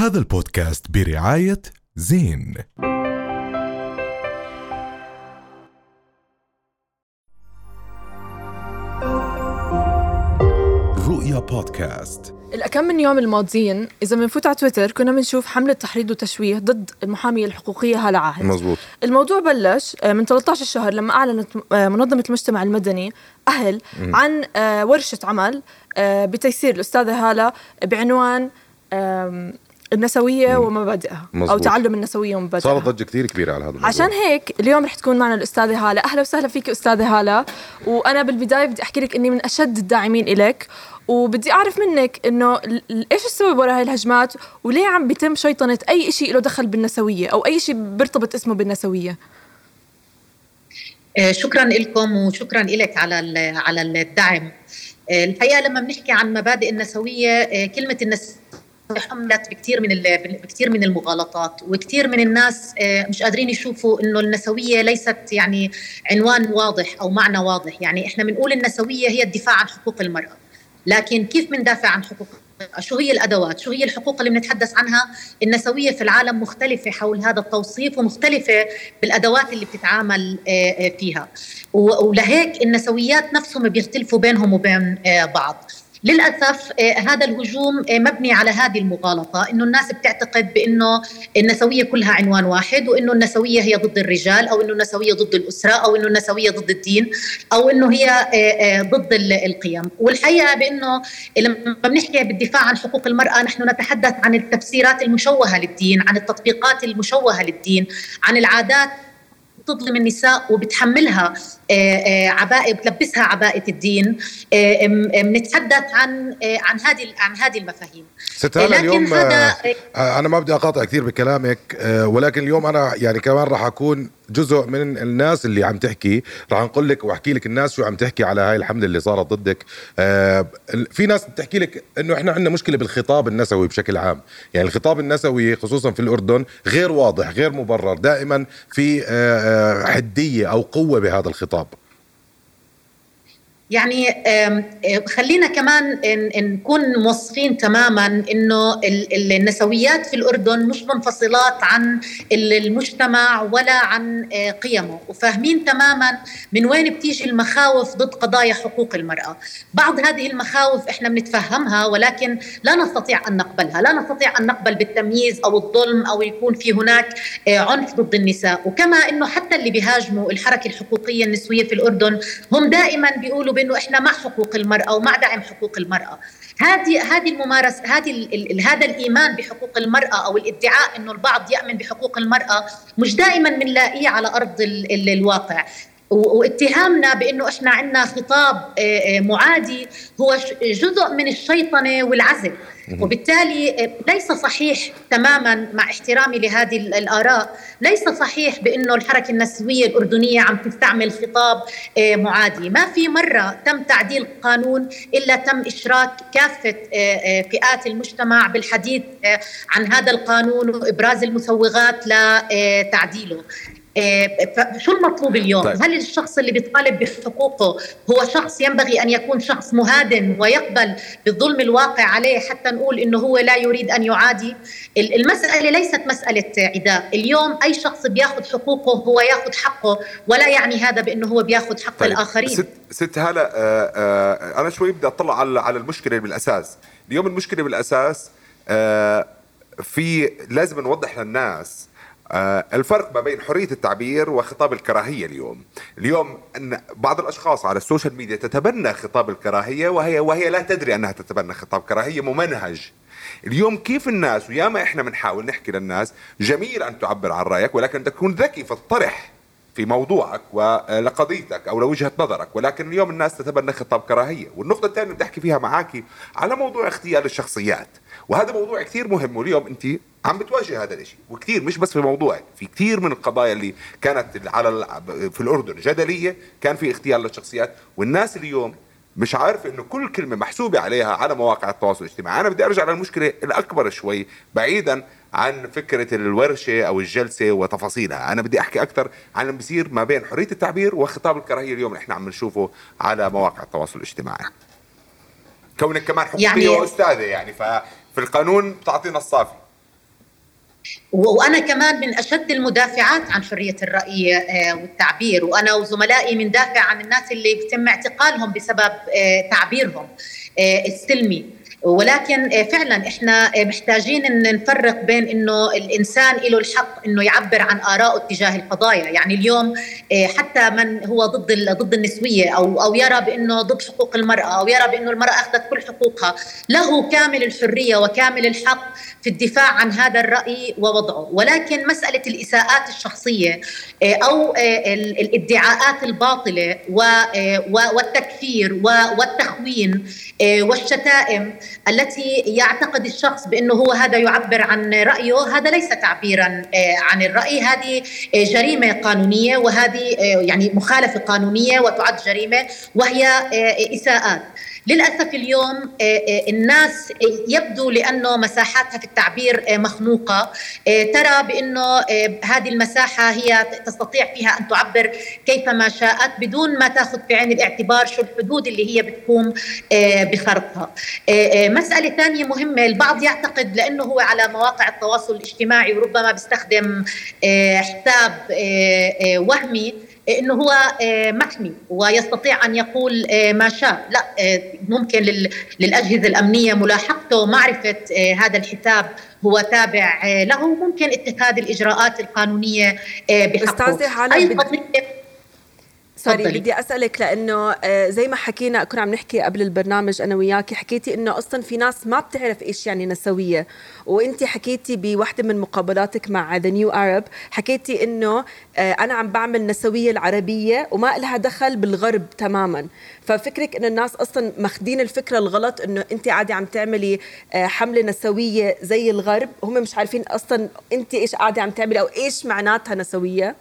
هذا البودكاست برعاية زين. رؤيا بودكاست. الأكم من يوم الماضيين إذا بنفوت على تويتر كنا بنشوف حملة تحريض وتشويه ضد المحامية الحقوقية هالة عاهد مزبوط الموضوع بلش آه، من 13 شهر لما أعلنت آه، منظمة المجتمع المدني أهل عن آه، ورشة عمل بتيسير الأستاذة هالة بعنوان آم، النسوية ومبادئها أو مزبوط. تعلم النسوية ومبادئها. صارت ضجة كثير كبيرة على هذا الموضوع. عشان هيك اليوم رح تكون معنا الأستاذة هالة. أهلا وسهلا فيك أستاذة هالة. وأنا بالبداية بدي أحكي لك إني من أشد الداعمين إلك. وبدي أعرف منك ال- إيش السبب وراء هاي الهجمات؟ وليه عم بيتم شيطنة أي شيء له دخل بالنسوية أو أي شيء بيرتبط اسمه بالنسوية؟ آه، شكرا لكم وشكرا لك على ال- على الدعم. آه، الحقيقة لما بنحكي عن مبادئ النسوية آه، كلمة النسويه حملت بكثير من بكثير من المغالطات وكثير من الناس آه، مش قادرين يشوفوا إنه النسوية ليست يعني عنوان واضح أو معنى واضح يعني إحنا بنقول النسوية هي الدفاع عن حقوق المرأة لكن كيف بندافع عن حقوق؟ شو هي الأدوات؟ شو هي الحقوق اللي بنتحدث عنها؟ النسوية في العالم مختلفة حول هذا التوصيف ومختلفة بالأدوات اللي بتتعامل آه، آه، فيها. ولهيك النسويات نفسهم بيختلفوا بينهم وبين بعض. للأسف آه، هذا الهجوم آه، مبني على هذه المغالطة إنه الناس بتعتقد بإنه النسوية كلها عنوان واحد وإنه النسوية هي ضد الرجال أو إنه النسوية ضد الأسرة أو إنه النسوية ضد الدين أو إنه هي آه، ضد ال- القيم. والحقيقة بإنه لما بنحكي بالدفاع عن حقوق المرأة نحن نتحدث عن التفسيرات المشوهة للدين عن التطبيقات المشوهة للدين عن العادات تظلم النساء وبتحملها آه، آه، عباءة بتلبسها عباءة الدين. بنتحدث عن آه، عن هذه عن هذه المفاهيم. لكن اليوم هذا- أنا ما بدي أقاطع كثير بكلامك ولكن اليوم أنا يعني كمان راح أكون جزء من الناس اللي عم تحكي. راح نقول لك وأحكي لك الناس شو عم تحكي على هاي الحملة اللي صارت ضدك. آه، في ناس بتحكي لك إنه إحنا عندنا مشكلة بالخطاب النسوي بشكل عام. يعني الخطاب النسوي خصوصا في الأردن غير واضح غير مبرر. دائما في آه، آه، حدية أو قوة بهذا الخطاب. يعني خلينا كمان نكون موصفين تماما إنه ال- ال- النسويات في الأردن مش منفصلات عن ال- المجتمع ولا عن آه، قيمه. وفاهمين تماما من وين بتيجي المخاوف ضد قضايا حقوق المرأة. بعض هذه المخاوف إحنا بنتفهمها ولكن لا نستطيع أن نقبلها. لا نستطيع أن نقبل بالتمييز أو الظلم أو يكون في هناك آه، عنف ضد النساء. وكما إنه حتى اللي بيهاجموا الحركة الحقوقية النسوية في الأردن هم دائما بيقولوا بانه إحنا مع حقوق المرأة ومع دعم حقوق المرأة. هذه هذه الممارسه هذه هذا الإيمان بحقوق المرأة أو الادعاء إنه البعض يأمن بحقوق المرأة مش دائما بنلاقيه على أرض ال- ال- الواقع. واتهامنا بإنه إحنا عندنا خطاب آه، آه، معادي هو جزء من الشيطنة والعزل. وبالتالي آه، ليس صحيح تماما مع احترامي لهذه ال- الآراء ليس صحيح بإنه الحركة النسوية الأردنية عم تستعمل خطاب معادي. ما في مرة تم تعديل قانون إلا تم إشراك كافة فئات المجتمع بالحديث عن هذا القانون وإبراز المسوغات لتعديله آه، فشو المطلوب اليوم؟ طيب. هل الشخص اللي بيطالب بحقوقه هو شخص ينبغي أن يكون شخص مهادن ويقبل بالظلم الواقع عليه حتى نقول إنه هو لا يريد أن يعادي؟ ال- المسألة ليست مسألة عداء، اليوم أي شخص بياخذ حقوقه هو ياخذ حقه ولا يعني هذا بإنه هو بياخذ حق طيب الآخرين. ست ست هلا آه آه أنا شوي بدي أطلع على على المشكلة بالاساس اليوم المشكلة بالاساس في لازم نوضح للناس الفرق ما بين حرية التعبير وخطاب الكراهية اليوم. اليوم أن بعض الأشخاص على ال social media تتبنى خطاب الكراهية وهي وهي لا تدري أنها تتبنى خطاب كراهية ممنهج. اليوم كيف الناس وياما إحنا بنحاول نحكي للناس جميل أن تعبر عن رأيك ولكن تكون ذكي فاطرح في موضوعك ولقضيتك أو لوجهة نظرك ولكن اليوم الناس تتبنى خطاب كراهيه والنقطة الثانية اللي أحكي فيها معاكي على موضوع اختيار الشخصيات. وهذا موضوع كثير مهم واليوم انت عم بتواجه هذا الشيء وكثير مش بس في موضوعك في كثير من القضايا اللي كانت على في الأردن جدلية كان في اختيار للشخصيات. والناس اليوم مش عارف إنه كل كلمة محسوبة عليها على مواقع التواصل الاجتماعي. أنا بدي أرجع للمشكلة الأكبر شوي بعيدا عن فكرة الورشة أو الجلسة وتفاصيلها. أنا بدي أحكي أكثر عن اللي بيصير ما بين حرية التعبير وخطاب الكراهية اليوم إحنا عم نشوفه على مواقع التواصل الاجتماعي. كونك كمان حقوقيه يعني- وأستاذة يعني ففي القانون بتعطينا الصافي. وأنا كمان من أشد المدافعات عن حرية الرأي آه، والتعبير. وأنا وزملائي بندافع عن الناس اللي بيتم اعتقالهم بسبب آه، تعبيرهم آه، السلمي. ولكن آه، فعلا إحنا آه، محتاجين إن نفرق بين إنه الإنسان له الحق إنه يعبر عن ارائه تجاه القضايا، يعني اليوم آه، حتى من هو ضد ضد النسوية أو أو يرى بإنه ضد حقوق المرأة أو يرى بإنه المرأة أخذت كل حقوقها، له كامل الحرية وكامل الحق في الدفاع عن هذا الرأي ووضعه، ولكن مسألة الإساءات الشخصية أو الادعاءات الباطلة والتكفير والتخوين والشتائم التي يعتقد الشخص بأنه هو هذا يعبر عن رأيه. هذا ليس تعبيرا آه، عن الرأي. هذه آه، جريمة قانونية وهذه آه، يعني مخالفة قانونية وتعد جريمة وهي إساءات. للأسف اليوم الناس يبدو لأنه مساحاتها في التعبير مخنوقة. ترى بأنه هذه المساحة هي تستطيع فيها أن تعبر كيفما شاءت بدون ما تأخذ في عين الاعتبار شو الحدود اللي هي بتقوم بخرقها. مسألة ثانية مهمة. البعض يعتقد لأنه هو على مواقع التواصل الاجتماعي وربما بيستخدم آه، حساب آه، آه، وهمي. إنه هو محمي ويستطيع أن يقول ما شاء. لا ممكن للأجهزة الأمنية ملاحقته ومعرفه هذا الحساب هو تابع له. ممكن اتخاذ الإجراءات القانونية بحقه. استاذه أيضا سوري بدي أسألك لأنه آه، زي ما حكينا كنا عم نحكي قبل البرنامج أنا وياكي حكيتي إنه أصلا في ناس ما بتعرف إيش يعني نسوية. وانت حكيتي بوحدة من مقابلاتك مع ذا نيو ارب حكيتي إنه آه، أنا عم بعمل نسوية العربية وما لها دخل بالغرب تماما. ففكرك انه الناس أصلا ماخذين الفكرة الغلط إنه انت عادي عم تعملي آه، حملة نسوية زي الغرب هم مش عارفين أصلا انت إيش قاعدة عم تعملي أو إيش معناتها نسوية؟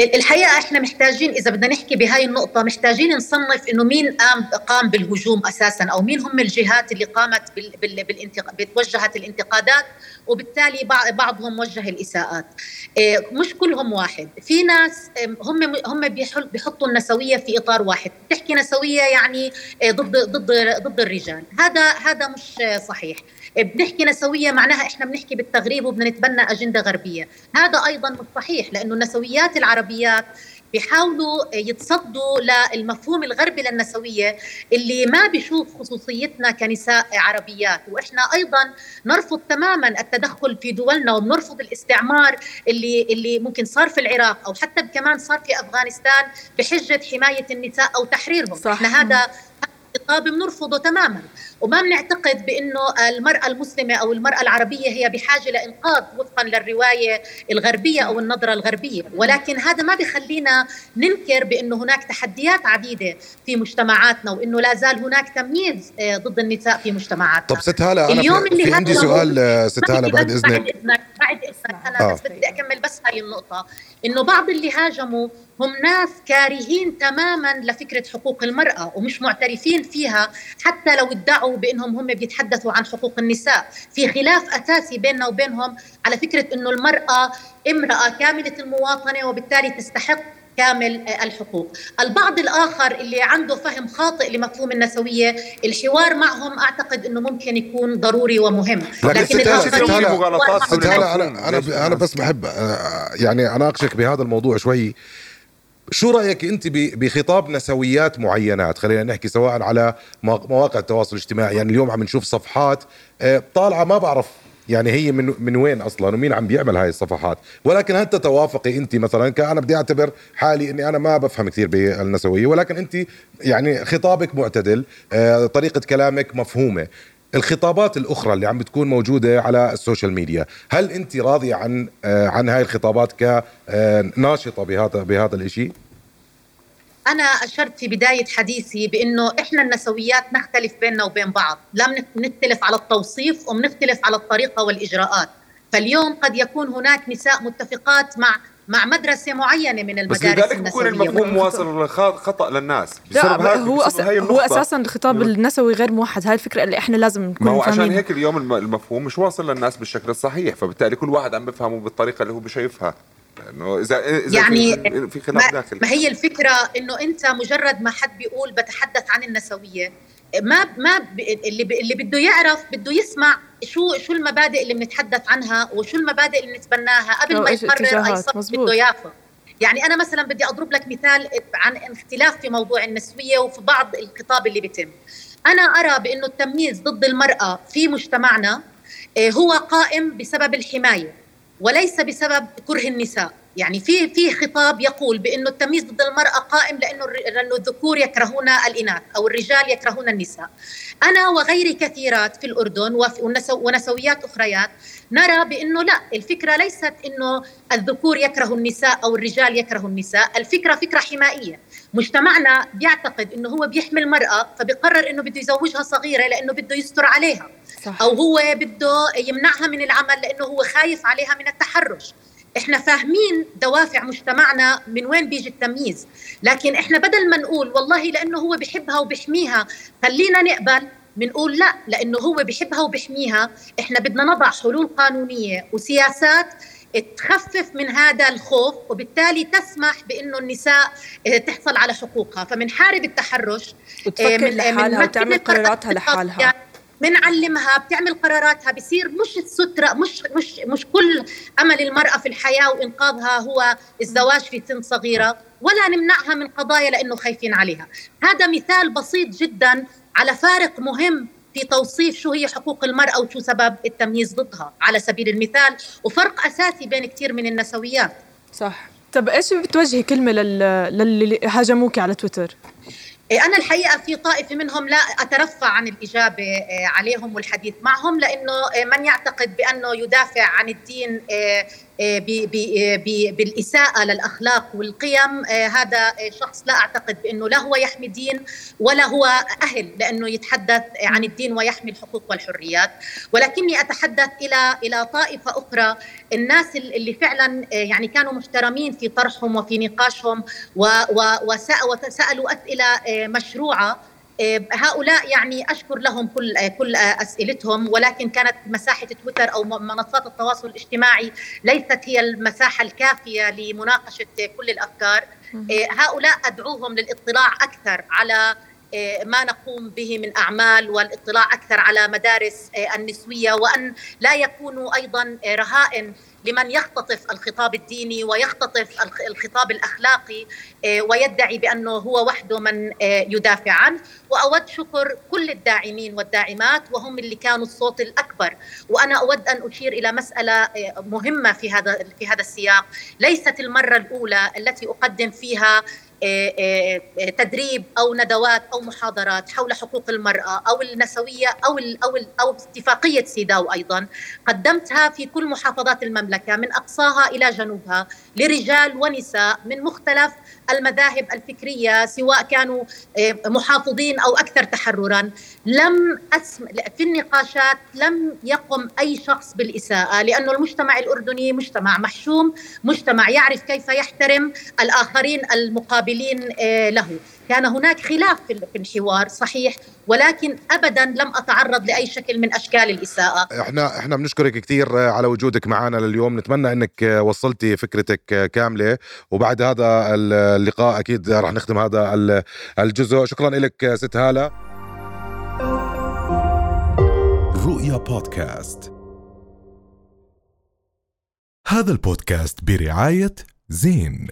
الحقيقة إحنا محتاجين إذا بدنا نحكي بهاي النقطة محتاجين نصنف إنه مين قام قام بالهجوم أساسا أو مين هم الجهات اللي قامت بال بال بالانتق... بتوجهت الانتقادات وبالتالي بعضهم وجه الإساءات. إيه، مش كلهم واحد في ناس هم هم بيحطوا النسوية في إطار واحد. تحكي نسوية يعني إيه، ضد ضد ضد الرجال. هذا هذا مش صحيح. بنحكي نسوية معناها إحنا بنحكي بالتغريب وبدنا نتبنى أجندة غربية. هذا أيضا مش صحيح لأنه النسويات العربيات بيحاولوا يتصدوا للمفهوم الغربي للنسوية اللي ما بيشوف خصوصيتنا كنساء عربيات. وإحنا أيضا نرفض تماما التدخل في دولنا وبنرفض الاستعمار اللي اللي ممكن صار في العراق أو حتى كمان صار في أفغانستان بحجة حماية النساء أو تحريرهم. صح. إحنا هذا الخطاب بنرفضه تماما. وما بنعتقد بإنه المرأة المسلمة أو المرأة العربية هي بحاجة لإنقاذ وفقا للرواية الغربية أو النظرة الغربية. ولكن هذا ما بخلينا ننكر بإنه هناك تحديات عديدة في مجتمعاتنا وإنه لا زال هناك تمييز آه، ضد النساء في مجتمعاتنا. طب ست هاله أنا اليوم اللي في عندي سؤال آه، ست هاله بعد إذنك. بعد إذنك بعد إذنك. أنا آه. بس بدي أكمل بس هاي النقطة إنه بعض اللي هاجموا هم ناس كارهين تماما لفكرة حقوق المرأة ومش معترفين فيها حتى لو ادعوا بانهم هم بيتحدثوا عن حقوق النساء. في خلاف أساسي بيننا وبينهم على فكرة إنه المرأة امرأة كاملة المواطنة وبالتالي تستحق كامل الحقوق. البعض الآخر اللي عنده فهم خاطئ لمفهوم النسوية الحوار معهم أعتقد أنه ممكن يكون ضروري ومهم. لكن, لكن الآخرين أنا, أنا, أنا بس بحب آه، يعني أناقشك بهذا الموضوع شوي. شو رأيك أنت بخطاب نسويات معينات؟ خلينا نحكي سواء على مواقع التواصل الاجتماعي يعني اليوم عم نشوف صفحات آه، طالعة ما بعرف يعني هي من من وين أصلا ومين عم بيعمل هاي الصفحات. ولكن هل تتوافقي أنت مثلا؟ كأنا بدي أعتبر حالي إني أنا ما بفهم كثير بالنسوية ولكن أنت يعني خطابك معتدل آه، طريقة كلامك مفهومة. الخطابات الأخرى اللي عم بتكون موجودة على ال social media. هل أنت راضيه عن آه، عن هاي الخطابات كناشطه بهذا بهذا الشيء أنا أشرت في بداية حديثي بأنه إحنا النسويات نختلف بيننا وبين بعض. لا بنختلف على التوصيف وبنختلف على الطريقة والإجراءات. فاليوم قد يكون هناك نساء متفقات مع مع مدرسة معينة من المدارس بس لذلك بكون المفهوم واصل خطأ للناس. لا هو أص... هو أساسا الخطاب النسوي غير موحد. هاي الفكرة اللي إحنا لازم نكون ما هو عشان هيك اليوم المفهوم مش واصل للناس بالشكل الصحيح فبالتالي كل واحد عم بفهمه بالطريقة اللي هو بشايفها انه اذا إذا يعني في خلاف داخلي. ما هي الفكرة إنه أنت مجرد ما حد بيقول بتحدث عن النسوية ما ما اللي اللي بده يعرف بده يسمع شو شو المبادئ اللي بنتحدث عنها وشو المبادئ اللي نتبناها قبل ما يقرر أي صف بده ياخذ. يعني أنا مثلا بدي أضرب لك مثال عن اختلاف في موضوع النسوية وفي بعض الخطاب اللي بيتم. أنا أرى بأنه التمييز ضد المرأة في مجتمعنا آه، هو قائم بسبب الحماية وليس بسبب كره النساء. يعني في في خطاب يقول بأنه التمييز ضد المرأة قائم لأنه لأنه الذكور يكرهون الإناث أو الرجال يكرهون النساء. أنا وغيري كثيرات في الأردن ونسويات أخريات نرى بأنه لا الفكرة ليست أنه الذكور يكره النساء أو الرجال يكره النساء، الفكرة فكرة حمائية. مجتمعنا بيعتقد أنه هو بيحمي المراه فبيقرر أنه بده يزوجها صغيرة لأنه بده يستر عليها. صح. أو هو بده يمنعها من العمل لأنه هو خايف عليها من التحرش. إحنا فاهمين دوافع مجتمعنا من وين بيجي التمييز. لكن إحنا بدل ما نقول والله لأنه هو بحبها وبحميها خلينا نقبل بنقول لا لأنه هو بحبها وبحميها إحنا بدنا نضع حلول قانونية وسياسات تخفف من هذا الخوف وبالتالي تسمح بإنه النساء تحصل على حقوقها. فمنحارب التحرش وتفكر لحالها وتعمل قراراتها لحالها. بنعلمها بتعمل قراراتها بصير مش السترة مش مش مش كل أمل المرأة في الحياة وإنقاذها هو الزواج في سن صغيرة ولا نمنعها من قضايا لأنه خايفين عليها. هذا مثال بسيط جدا على فارق مهم في توصيف شو هي حقوق المرأة وشو سبب التمييز ضدها على سبيل المثال وفرق أساسي بين كثير من النسويات. صح. طب إيش بتوجهي كلمة للي هاجموك على تويتر؟ إيه، أنا الحقيقة في طائفة منهم لا أترفع عن الإجابة إيه، عليهم والحديث معهم لأنه إيه، من يعتقد بأنه يدافع عن الدين آه، بالإساءة للأخلاق والقيم آه، هذا شخص لا أعتقد بأنه لا هو يحمي دين ولا هو أهل لأنه يتحدث عن الدين ويحمي الحقوق والحريات. ولكني أتحدث إلى إلى طائفة أخرى الناس اللي فعلا آه، يعني كانوا محترمين في طرحهم وفي نقاشهم وسألوا أسئلة مشروعة. إيه، هؤلاء يعني أشكر لهم كل كل أسئلتهم ولكن كانت مساحة تويتر أو منصات التواصل الاجتماعي ليست هي المساحة الكافية لمناقشة كل الأفكار. إيه، هؤلاء أدعوهم للاطلاع أكثر على إيه، ما نقوم به من أعمال والاطلاع أكثر على مدارس النسوية وأن لا يكونوا أيضا رهائن لمن يختطف الخطاب الديني ويختطف الخطاب الأخلاقي آه، ويدعي بأنه هو وحده من آه، يدافع عنه. وأود شكر كل الداعمين والداعمات وهم اللي كانوا الصوت الأكبر. وأنا أود أن أشير إلى مسألة آه، مهمة في هذا في هذا السياق. ليست المرة الأولى التي أقدم فيها تدريب أو ندوات أو محاضرات حول حقوق المرأة أو النسوية أو ال أو ال أو اتفاقية سيداو أيضا قدمتها في كل محافظات المملكة من أقصاها إلى جنوبها لرجال ونساء من مختلف المذاهب الفكرية سواء كانوا محافظين أو أكثر تحررا. لم اسم في النقاشات لم يقم أي شخص بالإساءة لأنه المجتمع الأردني مجتمع محشوم مجتمع يعرف كيف يحترم الآخرين المقابلين. مقابلين آه، له. كان هناك خلاف في الحوار صحيح ولكن ابدا لم أتعرض لأي شكل من أشكال الإساءة. إحنا إحنا بنشكرك كثير على وجودك معنا لليوم. نتمنى إنك وصلتي فكرتك كاملة. وبعد هذا اللقاء أكيد راح نختم هذا الجزء. شكرا لك ست هالة. رؤيا بودكاست. هذا البودكاست برعاية زين.